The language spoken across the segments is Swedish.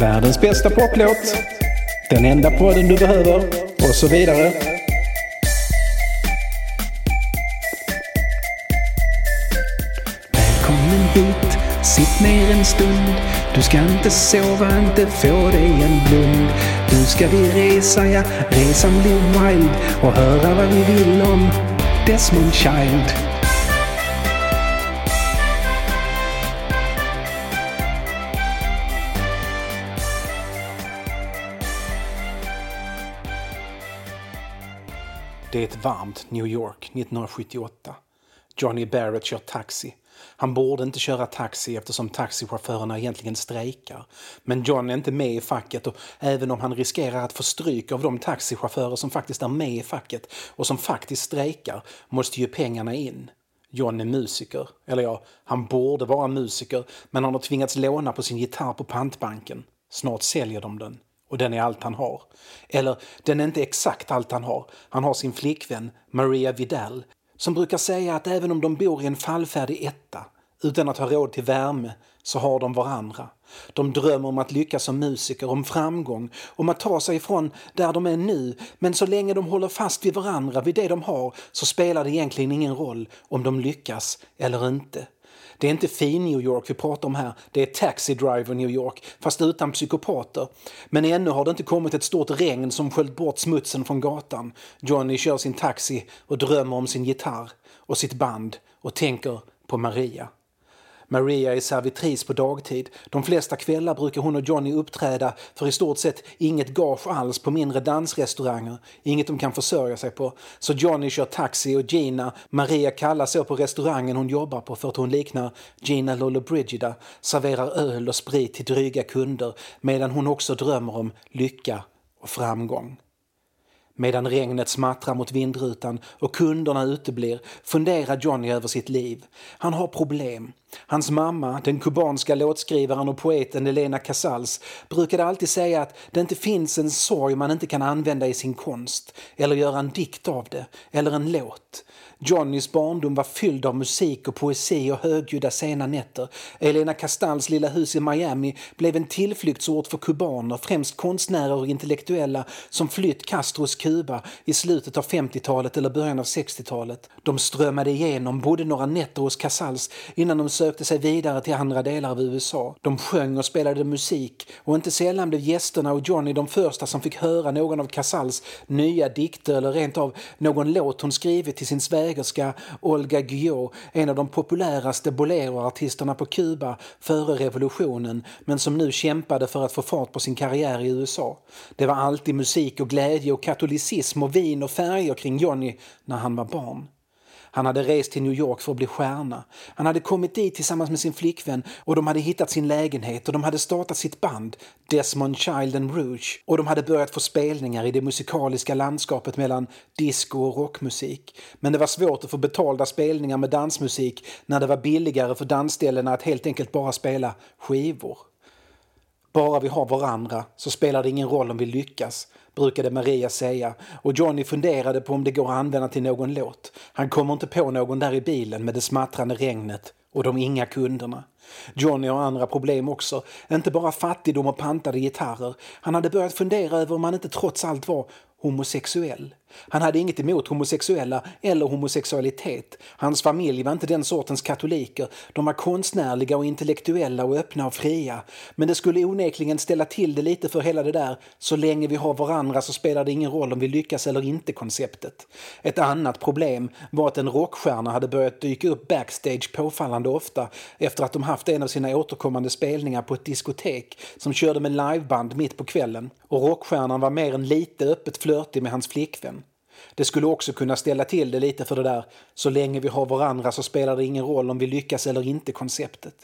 Världens bästa poplåt. Den enda podden du behöver. Och så vidare. Välkommen hit, sitt ner en stund. Du ska inte sova, inte få dig en blund. Nu ska vi resa, ja, resan blir wild. Och höra vad vi vill om Desmond Child. Det är ett varmt New York 1978. Johnny Barrett kör taxi. Han borde inte köra taxi eftersom taxichaufförerna egentligen strejkar. Men John är inte med i facket och även om han riskerar att få stryk av de taxichaufförer som faktiskt är med i facket och som faktiskt strejkar måste ju pengarna in. John är musiker. Eller ja, han borde vara musiker men han har tvingats låna på sin gitarr på pantbanken. Snart säljer de den. Och den är allt han har. Eller, den är inte exakt allt han har. Han har sin flickvän, Maria Vidal, som brukar säga att även om de bor i en fallfärdig etta utan att ha råd till värme så har de varandra. De drömmer om att lyckas som musiker, om framgång, om att ta sig ifrån där de är nu. Men så länge de håller fast vid varandra, vid det de har, så spelar det egentligen ingen roll om de lyckas eller inte. Det är inte fin New York vi pratar om här, det är Taxi Driver New York, fast utan psykopater. Men ännu har det inte kommit ett stort regn som sköljt bort smutsen från gatan. Johnny kör sin taxi och drömmer om sin gitarr och sitt band och tänker på Maria. Maria är servitris på dagtid. De flesta kvällar brukar hon och Johnny uppträda för i stort sett inget gage alls på mindre dansrestauranger. Inget de kan försörja sig på. Så Johnny kör taxi och Gina, Maria kallas så på restaurangen hon jobbar på för att hon liknar Gina Lollobrigida, serverar öl och sprit till dryga kunder medan hon också drömmer om lycka och framgång. Medan regnet smattrar mot vindrutan och kunderna uteblir funderar Johnny över sitt liv. Han har problem. Hans mamma, den kubanska låtskrivaren och poeten Elena Casals, brukade alltid säga att det inte finns en sorg man inte kan använda i sin konst, eller göra en dikt av det, eller en låt. Johnnys barndom var fylld av musik och poesi och högljudda sena nätter. Elena Castals lilla hus i Miami blev en tillflyktsort för kubaner, främst konstnärer och intellektuella som flytt Castros Kuba i slutet av 50-talet eller början av 60-talet. De strömmade igenom, bodde några nätter hos Casals innan de sökte sig vidare till andra delar av USA. De sjöng och spelade musik och inte sällan blev gästerna och Johnny de första som fick höra någon av Casals nya dikter eller rent av någon låt hon skrivit till sin svägerska Olga Guillou, en av de populäraste boleroartisterna på Kuba före revolutionen men som nu kämpade för att få fart på sin karriär i USA. Det var alltid musik och glädje och katolicism och vin och färger kring Johnny när han var barn. Han hade rest till New York för att bli stjärna. Han hade kommit dit tillsammans med sin flickvän och de hade hittat sin lägenhet och de hade startat sitt band Desmond Child and Rouge och de hade börjat få spelningar i det musikaliska landskapet mellan disco och rockmusik. Men det var svårt att få betalda spelningar med dansmusik när det var billigare för dansställena att helt enkelt bara spela skivor. Bara vi har varandra så spelar det ingen roll om vi lyckas, brukade Maria säga och Johnny funderade på om det går att använda till någon låt. Han kommer inte på någon där i bilen med det smattrande regnet och de inga kunderna. Johnny har andra problem också, inte bara fattigdom och pantade gitarrer. Han hade börjat fundera över om han inte trots allt var homosexuell. Han hade inget emot homosexuella eller homosexualitet. Hans familj var inte den sortens katoliker. De var konstnärliga och intellektuella och öppna och fria. Men det skulle onekligen ställa till det lite för hela det där så länge vi har varandra så spelar det ingen roll om vi lyckas eller inte konceptet. Ett annat problem var att en rockstjärna hade börjat dyka upp backstage påfallande ofta efter att de haft en av sina återkommande spelningar på ett diskotek som körde med liveband mitt på kvällen. Och rockstjärnan var mer än lite öppet flörtig med hans flickvän. Det skulle också kunna ställa till det lite för det där så länge vi har varandra så spelar det ingen roll om vi lyckas eller inte konceptet.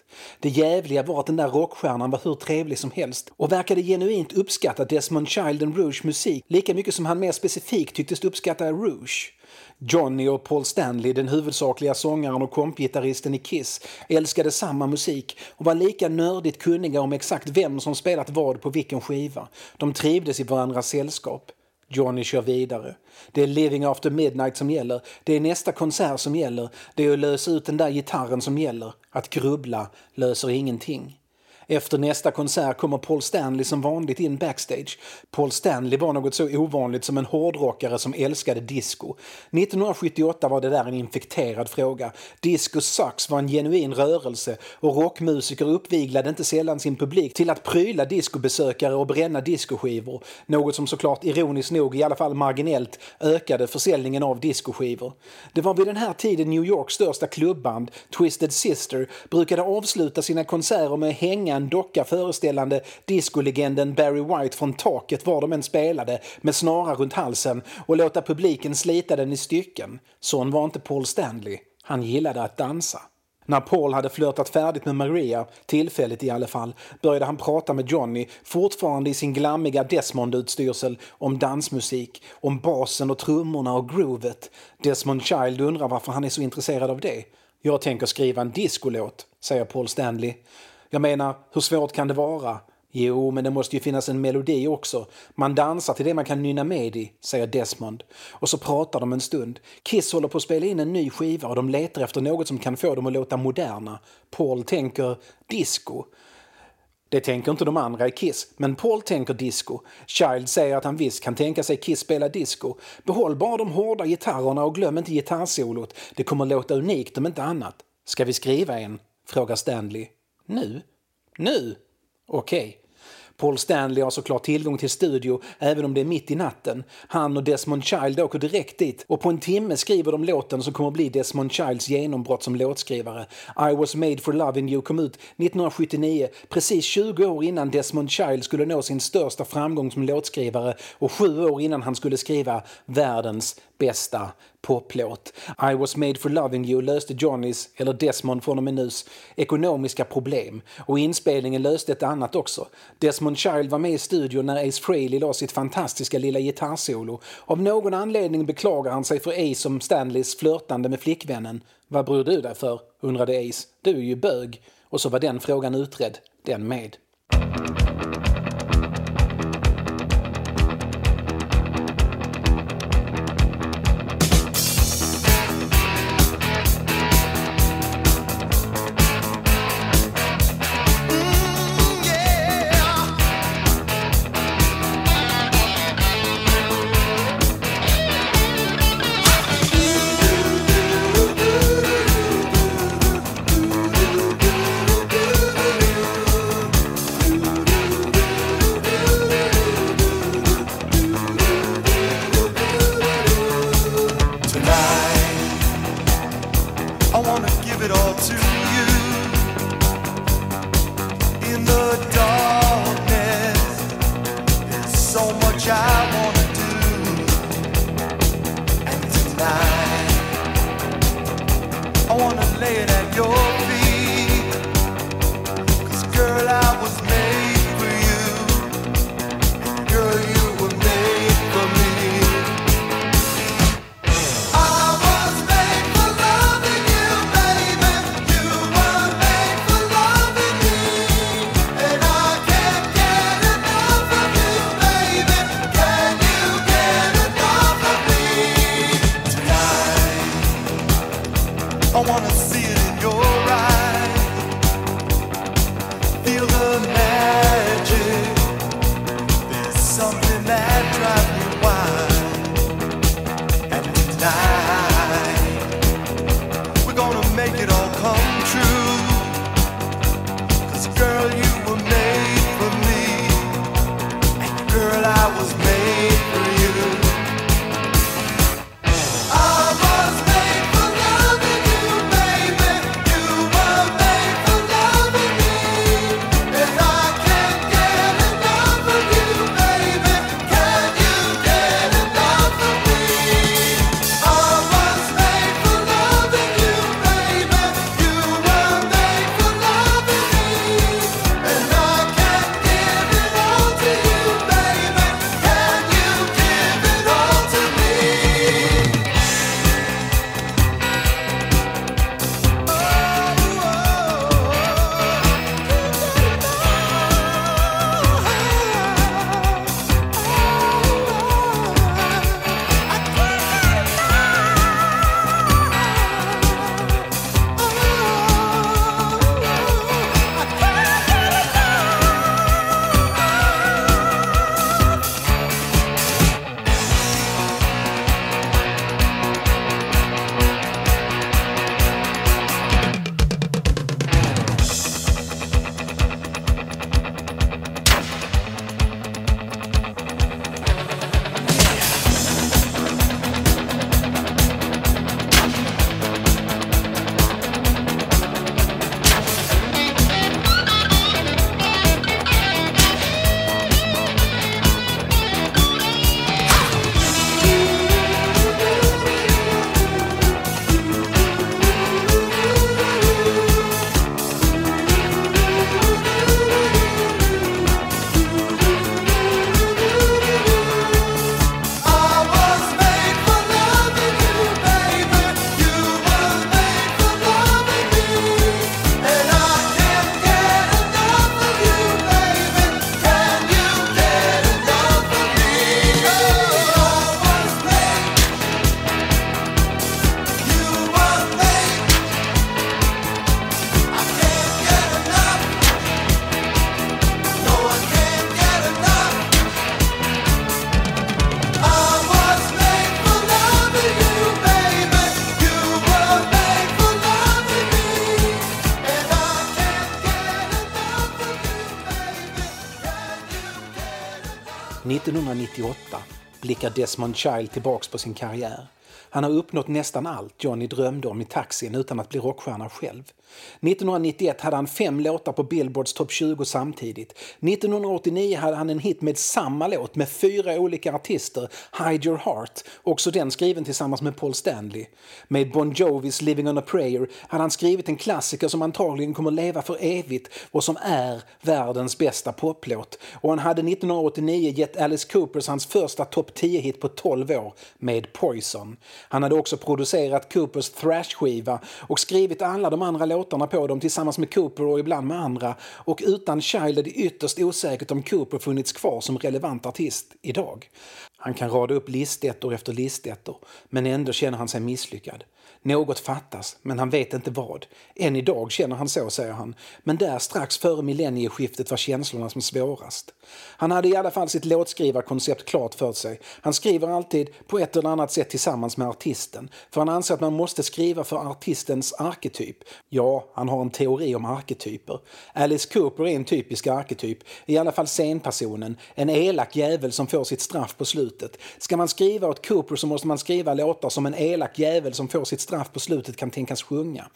Det jävliga var att den där rockstjärnan var hur trevlig som helst och verkade genuint uppskatta Desmond Child and Rouge musik lika mycket som han mer specifikt tycktes uppskatta Rouge. Johnny och Paul Stanley, den huvudsakliga sångaren och kompgitarristen i Kiss, älskade samma musik och var lika nördigt kunniga om exakt vem som spelat vad på vilken skiva. De trivdes i varandras sällskap. Johnny kör vidare. Det är Living After Midnight som gäller. Det är nästa konsert som gäller. Det är att lösa ut den där gitarren som gäller. Att grubbla löser ingenting. Efter nästa konsert kommer Paul Stanley som vanligt in backstage. Paul Stanley var något så ovanligt som en hårdrockare som älskade disco. 1978 var det där en infekterad fråga. Disco Sucks var en genuin rörelse och rockmusiker uppviglade inte sällan sin publik till att pryla discobesökare och bränna discoskivor. Något som såklart ironiskt nog i alla fall marginellt ökade försäljningen av discoskivor. Det var vid den här tiden New Yorks största klubband, Twisted Sister, brukade avsluta sina konserter med att hänga en docka föreställande discolegenden Barry White från taket var de än spelade med snara runt halsen och låta publiken slita den i stycken. Sån var inte Paul Stanley. Han gillade att dansa. När Paul hade flörtat färdigt med Maria, tillfälligt i alla fall, började han prata med Johnny, fortfarande i sin glammiga Desmond-utstyrsel, om dansmusik, om basen och trummorna och groovet. Desmond Child undrar varför han är så intresserad av det. Jag tänker skriva en discolåt, säger Paul Stanley. Jag menar, hur svårt kan det vara? Jo, men det måste ju finnas en melodi också. Man dansar till det man kan nynna med i, säger Desmond. Och så pratar de en stund. Kiss håller på att spela in en ny skiva och de letar efter något som kan få dem att låta moderna. Paul tänker disco. Det tänker inte de andra i Kiss, men Paul tänker disco. Child säger att han visst kan tänka sig Kiss spela disco. Behåll bara de hårda gitarrerna och glöm inte gitarrsolot. Det kommer låta unikt om inte annat. Ska vi skriva en? frågar Stanley. Nu? Nu? Okej. Okay. Paul Stanley har såklart tillgång till studio även om det är mitt i natten. Han och Desmond Child åker direkt dit och på en timme skriver de låten som kommer att bli Desmond Childs genombrott som låtskrivare. I was made for loving you kom ut 1979, precis 20 år innan Desmond Child skulle nå sin största framgång som låtskrivare och sju år innan han skulle skriva världens bästa poplåt. I was made for loving you löste Johnnys, eller Desmond från och med nus, ekonomiska problem. Och inspelningen löste ett annat också. Desmond Child var med i studion när Ace Frehley la sitt fantastiska lilla gitarrsolo. Av någon anledning beklagar han sig för Ace om Stanleys flörtande med flickvännen. Vad bryr du dig för? undrade Ace. Du är ju bög. Och så var den frågan utredd, den med. 1998 blickar Desmond Child tillbaks på sin karriär. Han har uppnått nästan allt Johnny drömde om i taxin utan att bli rockstjärna själv. 1991 hade han fem låtar på Billboards topp 20 samtidigt. 1989 hade han en hit med samma låt med fyra olika artister, Hide Your Heart, också den skriven tillsammans med Paul Stanley. Med Bon Jovis Living on a prayer hade han skrivit en klassiker som antagligen kommer leva för evigt och som är världens bästa poplåt. Och han hade 1989 gett Alice Coopers hans första topp 10-hit på 12 år med Poison. Han hade också producerat Coopers thrash-skiva och skrivit alla de andra låtarna på dem tillsammans med Cooper och ibland med andra. Och utan Child är det ytterst osäkert om Cooper funnits kvar som relevant artist idag. Han kan rada upp listettor efter listettor, men ändå känner han sig misslyckad. Något fattas, men han vet inte vad. Än idag känner han så, säger han. Men där strax före millennieskiftet var känslorna som svårast. Han hade i alla fall sitt låtskrivarkoncept klart för sig. Han skriver alltid på ett eller annat sätt tillsammans med artisten. För han anser att man måste skriva för artistens arketyp. Ja, han har en teori om arketyper. Alice Cooper är en typisk arketyp. I alla fall scenpersonen. En elak jävel som får sitt straff på slutet. Ska man skriva åt Cooper så måste man skriva låtar som en elak jävel som får sitt straff på slutet kan tänkas sjunga.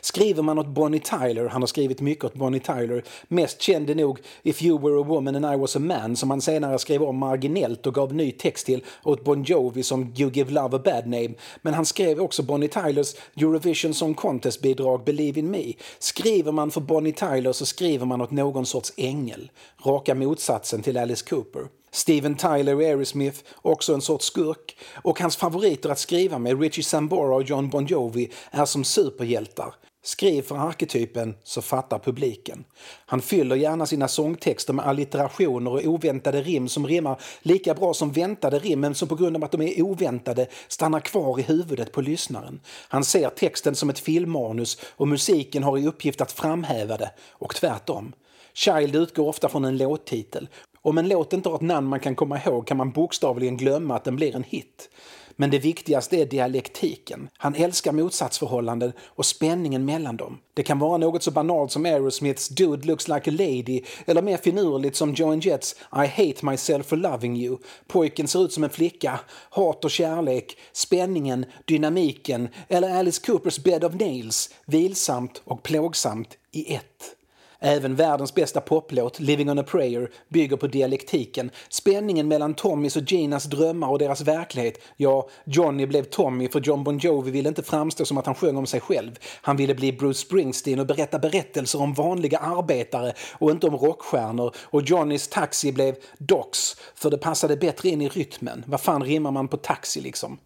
Skriver man åt Bonnie Tyler, han har skrivit mycket åt Bonnie Tyler, mest känd är nog If you were a woman and I was a man som han senare skrev om marginellt och gav ny text till åt Bon Jovi som You give love a bad name. Men han skrev också Bonnie Tylers Eurovision Song Contest-bidrag Believe in me. Skriver man för Bonnie Tyler så skriver man åt någon sorts ängel. Raka motsatsen till Alice Cooper. Steven Tyler i Aerosmith, också en sorts skurk. Och hans favoriter att skriva med, Richie Sambora och John Bon Jovi, är som superhjältar. Skriv för arketypen så fattar publiken. Han fyller gärna sina sångtexter med allitterationer och oväntade rim som rimmar lika bra som väntade rim men som på grund av att de är oväntade stannar kvar i huvudet på lyssnaren. Han ser texten som ett filmmanus och musiken har i uppgift att framhäva det, och tvärtom. Child utgår ofta från en låttitel. Om en låt inte har ett namn man kan komma ihåg kan man bokstavligen glömma att den blir en hit. Men det viktigaste är dialektiken. Han älskar motsatsförhållanden och spänningen mellan dem. Det kan vara något så banalt som Aerosmiths “Dude looks like a lady” eller mer finurligt som Joan Jetts “I hate myself for loving you”. Pojken ser ut som en flicka, hat och kärlek, spänningen, dynamiken eller Alice Coopers “Bed of Nails”, vilsamt och plågsamt i ett. Även världens bästa poplåt, Living on a prayer, bygger på dialektiken. Spänningen mellan Tommys och Ginas drömmar och deras verklighet. Ja, Johnny blev Tommy för John Bon Jovi ville inte framstå som att han sjöng om sig själv. Han ville bli Bruce Springsteen och berätta berättelser om vanliga arbetare och inte om rockstjärnor. Och Johnnys Taxi blev Docs, för det passade bättre in i rytmen. Vad fan rimmar man på taxi liksom?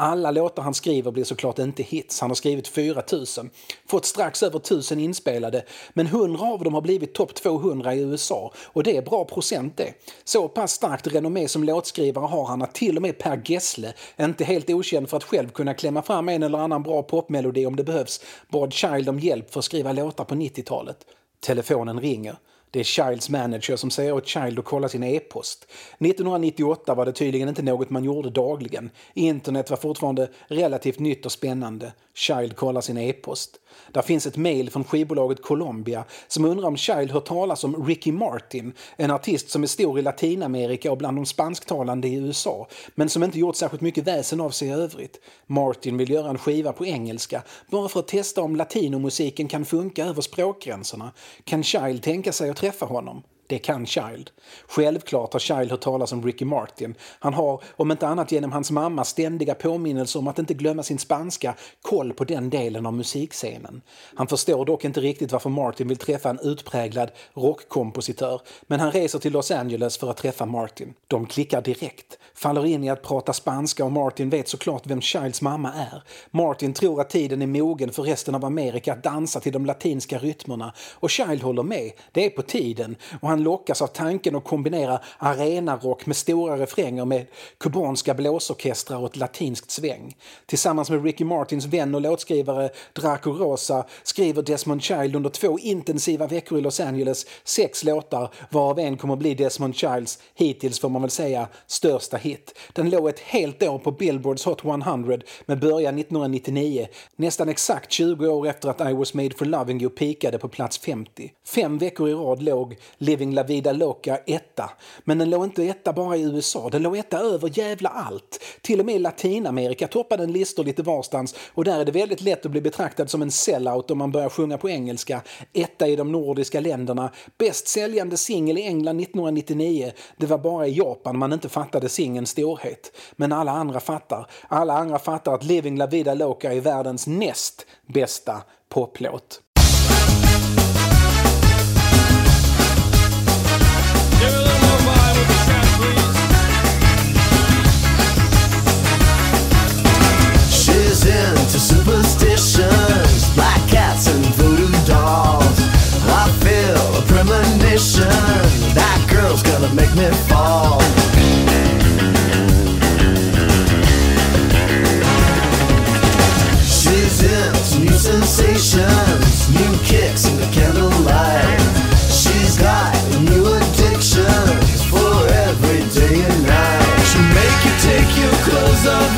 Alla låtar han skriver blir såklart inte hits. Han har skrivit 4000, fått strax över 1000 inspelade, men 100 av dem har blivit topp 200 i USA och det är bra procent det. Så pass starkt renommé som låtskrivare har han att till och med Per Gessle, inte helt okänd för att själv kunna klämma fram en eller annan bra popmelodi om det behövs, bad Child om hjälp för att skriva låtar på 90-talet. Telefonen ringer. Det är Childs manager som säger åt Child att kolla sin e-post. 1998 var det tydligen inte något man gjorde dagligen. Internet var fortfarande relativt nytt och spännande. Child kollar sin e-post. Där finns ett mejl från skivbolaget Columbia som undrar om Child hört talas om Ricky Martin, en artist som är stor i Latinamerika och bland de spansktalande i USA, men som inte gjort särskilt mycket väsen av sig i övrigt. Martin vill göra en skiva på engelska, bara för att testa om latinomusiken kan funka över språkgränserna. Kan Child tänka sig att träffa honom? Det kan Child. Självklart har Child hört talas om Ricky Martin. Han har, om inte annat genom hans mamma, ständiga påminnelser om att inte glömma sin spanska, koll på den delen av musikscenen. Han förstår dock inte riktigt varför Martin vill träffa en utpräglad rockkompositör, men han reser till Los Angeles för att träffa Martin. De klickar direkt, faller in i att prata spanska och Martin vet såklart vem Childs mamma är. Martin tror att tiden är mogen för resten av Amerika att dansa till de latinska rytmerna och Child håller med, det är på tiden och han han lockas av tanken att kombinera arenarock med stora refränger med kubanska blåsorkestrar och ett latinskt sväng. Tillsammans med Ricky Martins vän och låtskrivare Draco Rosa skriver Desmond Child under två intensiva veckor i Los Angeles sex låtar varav en kommer att bli Desmond Childs, hittills får man väl säga, största hit. Den låg ett helt år på Billboards Hot 100 med början 1999, nästan exakt 20 år efter att I was made for loving you peakade på plats 50. Fem veckor i rad låg Living Living La Vida Loca etta. Men den låg inte etta bara i USA, den låg etta över jävla allt. Till och med i Latinamerika toppade den listor lite varstans och där är det väldigt lätt att bli betraktad som en sellout om man börjar sjunga på engelska. Etta i de nordiska länderna. Bäst säljande singel i England 1999. Det var bara i Japan man inte fattade singelns storhet. Men alla andra fattar. Alla andra fattar att Living La Vida Loca är världens näst bästa poplåt. Into superstitions, black cats and voodoo dolls. I feel a premonition that girl's gonna make me fall. She's into new sensations, new kicks in the candlelight. She's got new addictions for every day and night. She'll make you take your clothes off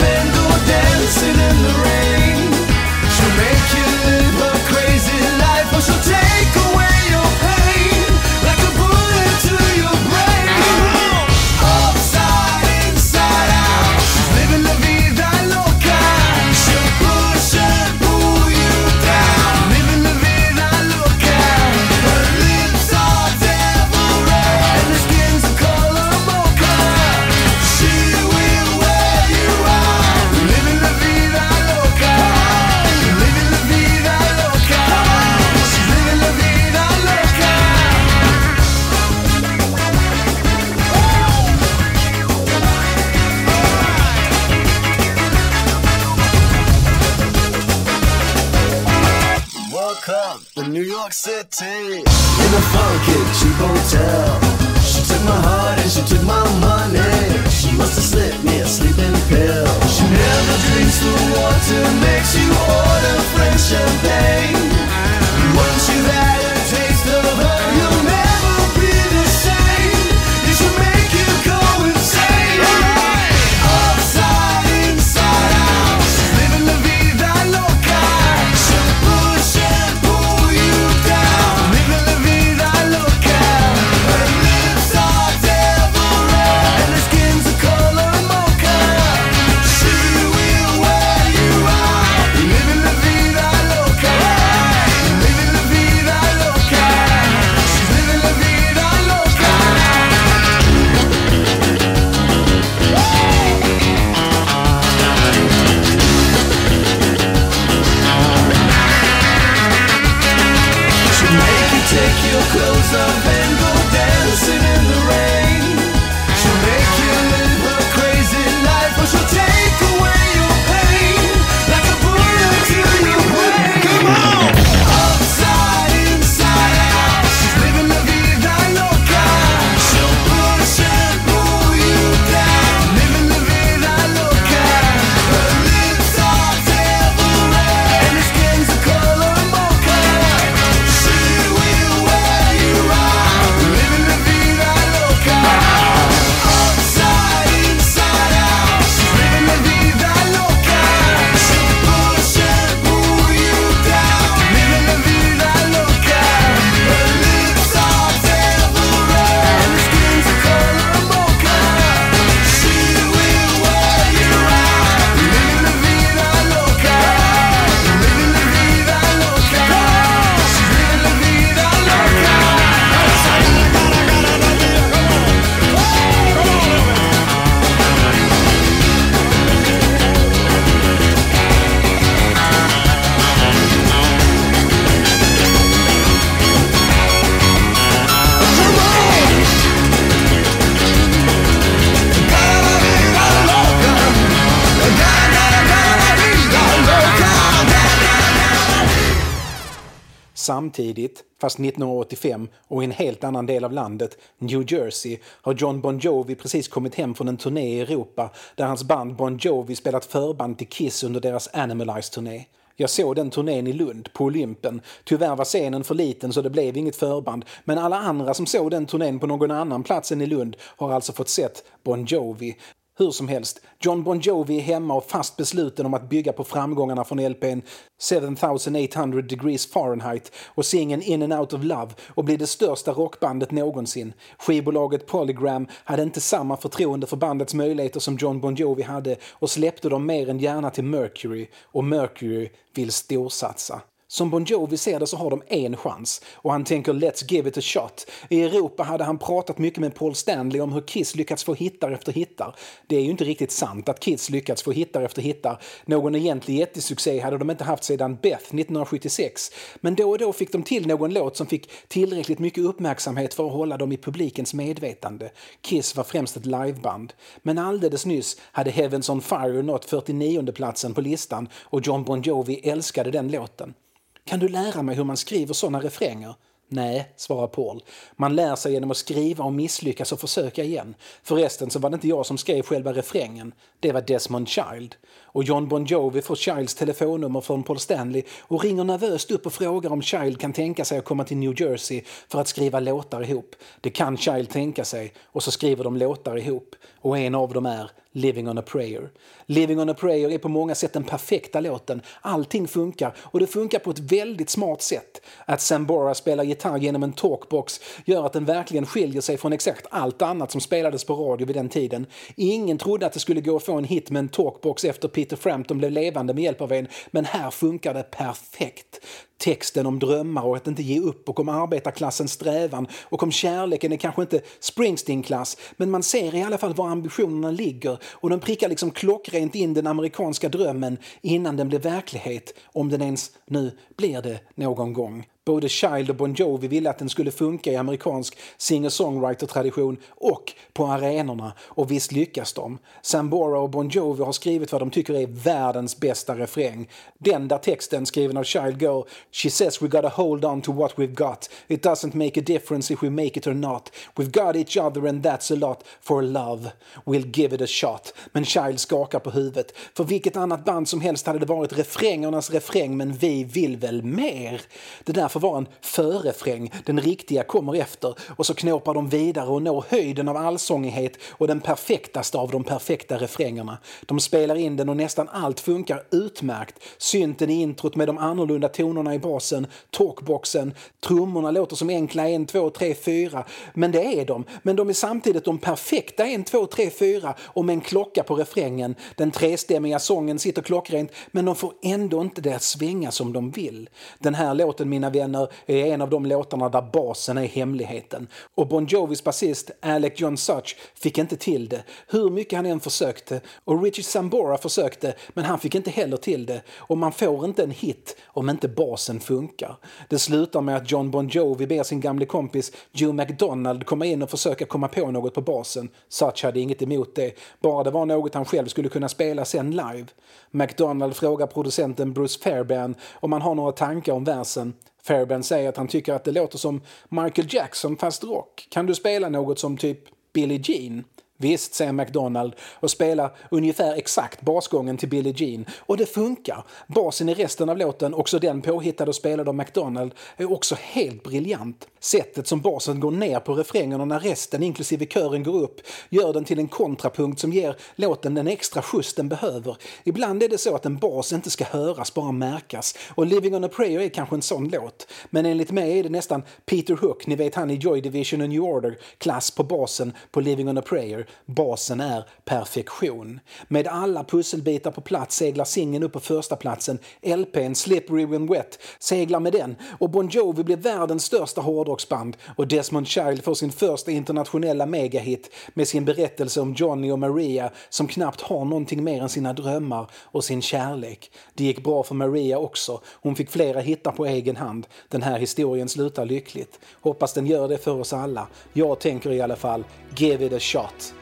Samtidigt, fast 1985 och i en helt annan del av landet, New Jersey, har John Bon Jovi precis kommit hem från en turné i Europa där hans band Bon Jovi spelat förband till Kiss under deras Animalize-turné. Jag såg den turnén i Lund, på Olympen. Tyvärr var scenen för liten så det blev inget förband, men alla andra som såg den turnén på någon annan plats än i Lund har alltså fått sett Bon Jovi. Hur som helst, John Bon Jovi är hemma och fast besluten om att bygga på framgångarna från LPn 7800 degrees Fahrenheit och singeln In and Out of Love och bli det största rockbandet någonsin. Skivbolaget Polygram hade inte samma förtroende för bandets möjligheter som John Bon Jovi hade och släppte dem mer än gärna till Mercury och Mercury vill storsatsa. Som Bon Jovi ser det så har de en chans och han tänker “Let's give it a shot”. I Europa hade han pratat mycket med Paul Stanley om hur Kiss lyckats få hittar efter hittar. Det är ju inte riktigt sant att Kiss lyckats få hittar efter hittar. Någon egentlig jättesuccé hade de inte haft sedan Beth 1976. Men då och då fick de till någon låt som fick tillräckligt mycket uppmärksamhet för att hålla dem i publikens medvetande. Kiss var främst ett liveband. Men alldeles nyss hade Heavens on Fire nått 49 platsen på listan och John Bon Jovi älskade den låten. Kan du lära mig hur man skriver såna refränger? Nej, svarar Paul. Man lär sig genom att skriva och misslyckas och försöka igen. Förresten så var det inte jag som skrev själva refrängen. Det var Desmond Child. Och John Bon Jovi får Childs telefonnummer från Paul Stanley och ringer nervöst upp och frågar om Child kan tänka sig att komma till New Jersey för att skriva låtar ihop. Det kan Child tänka sig och så skriver de låtar ihop. Och en av dem är Living on a prayer. Living on a prayer är på många sätt den perfekta låten. Allting funkar och det funkar på ett väldigt smart sätt. Att Sambora spelar gitarr genom en talkbox gör att den verkligen skiljer sig från exakt allt annat som spelades på radio vid den tiden. Ingen trodde att det skulle gå att få en hit med en talkbox efter Peter Frampton blev levande med hjälp av en, men här funkar det perfekt texten om drömmar och att inte ge upp och om arbetarklassens strävan och om kärleken är kanske inte Springsteen-klass men man ser i alla fall var ambitionerna ligger och de prickar liksom klockrent in den amerikanska drömmen innan den blir verklighet, om den ens nu blir det någon gång. Både Child och Bon Jovi ville att den skulle funka i amerikansk singer-songwriter-tradition och på arenorna, och visst lyckas de. Sambora och Bon Jovi har skrivit vad de tycker är världens bästa refräng. Den där texten, skriven av Child, går “She says we gotta hold on to what we've got. It doesn't make a difference if we make it or not. We've got each other and that's a lot. For love, we'll give it a shot.” Men Child skakar på huvudet. För vilket annat band som helst hade det varit refrängernas refräng, men vi vill väl mer? Det där får vara en förefräng, den riktiga kommer efter och så knåpar de vidare och når höjden av allsångighet och den perfektaste av de perfekta refrängerna. De spelar in den och nästan allt funkar utmärkt. Synten i introt med de annorlunda tonerna i basen, talkboxen, trummorna låter som enkla 1, 2, 3, 4. Men det är de. Men de är samtidigt de perfekta 1, 2, 3, 4 och med en klocka på refrängen. Den trestämmiga sången sitter klockrent men de får ändå inte det att svänga som de vill. Den här låten, mina vänner vänner, är en av de låtarna där basen är hemligheten. Och Bon Jovis basist Alec John Such fick inte till det, hur mycket han än försökte. Och Richie Sambora försökte, men han fick inte heller till det. Och man får inte en hit om inte basen funkar. Det slutar med att John Bon Jovi ber sin gamle kompis Joe McDonald komma in och försöka komma på något på basen. Such hade inget emot det, bara det var något han själv skulle kunna spela sen live. McDonald frågar producenten Bruce Fairbairn om han har några tankar om versen. Fairbairn säger att han tycker att det låter som Michael Jackson fast rock. Kan du spela något som typ Billie Jean? Visst, säger McDonald och spelar ungefär exakt basgången till Billie Jean. Och det funkar. Basen i resten av låten, också den påhittad och spelad av McDonald, är också helt briljant. Sättet som basen går ner på refrängen och när resten, inklusive kören, går upp gör den till en kontrapunkt som ger låten den extra skjuts den behöver. Ibland är det så att en bas inte ska höras, bara märkas. Och Living on a prayer är kanske en sån låt. Men enligt mig är det nästan Peter Hook, ni vet han i Joy Division och New Order, klass på basen på Living on a prayer. Basen är perfektion. Med alla pusselbitar på plats seglar singeln upp på första platsen. LPn Slippery When Wet seglar med den och Bon Jovi blir världens största hårdrocksband och Desmond Child får sin första internationella megahit med sin berättelse om Johnny och Maria som knappt har någonting mer än sina drömmar och sin kärlek. Det gick bra för Maria också. Hon fick flera hittar på egen hand. Den här historien slutar lyckligt. Hoppas den gör det för oss alla. Jag tänker i alla fall, give it a shot.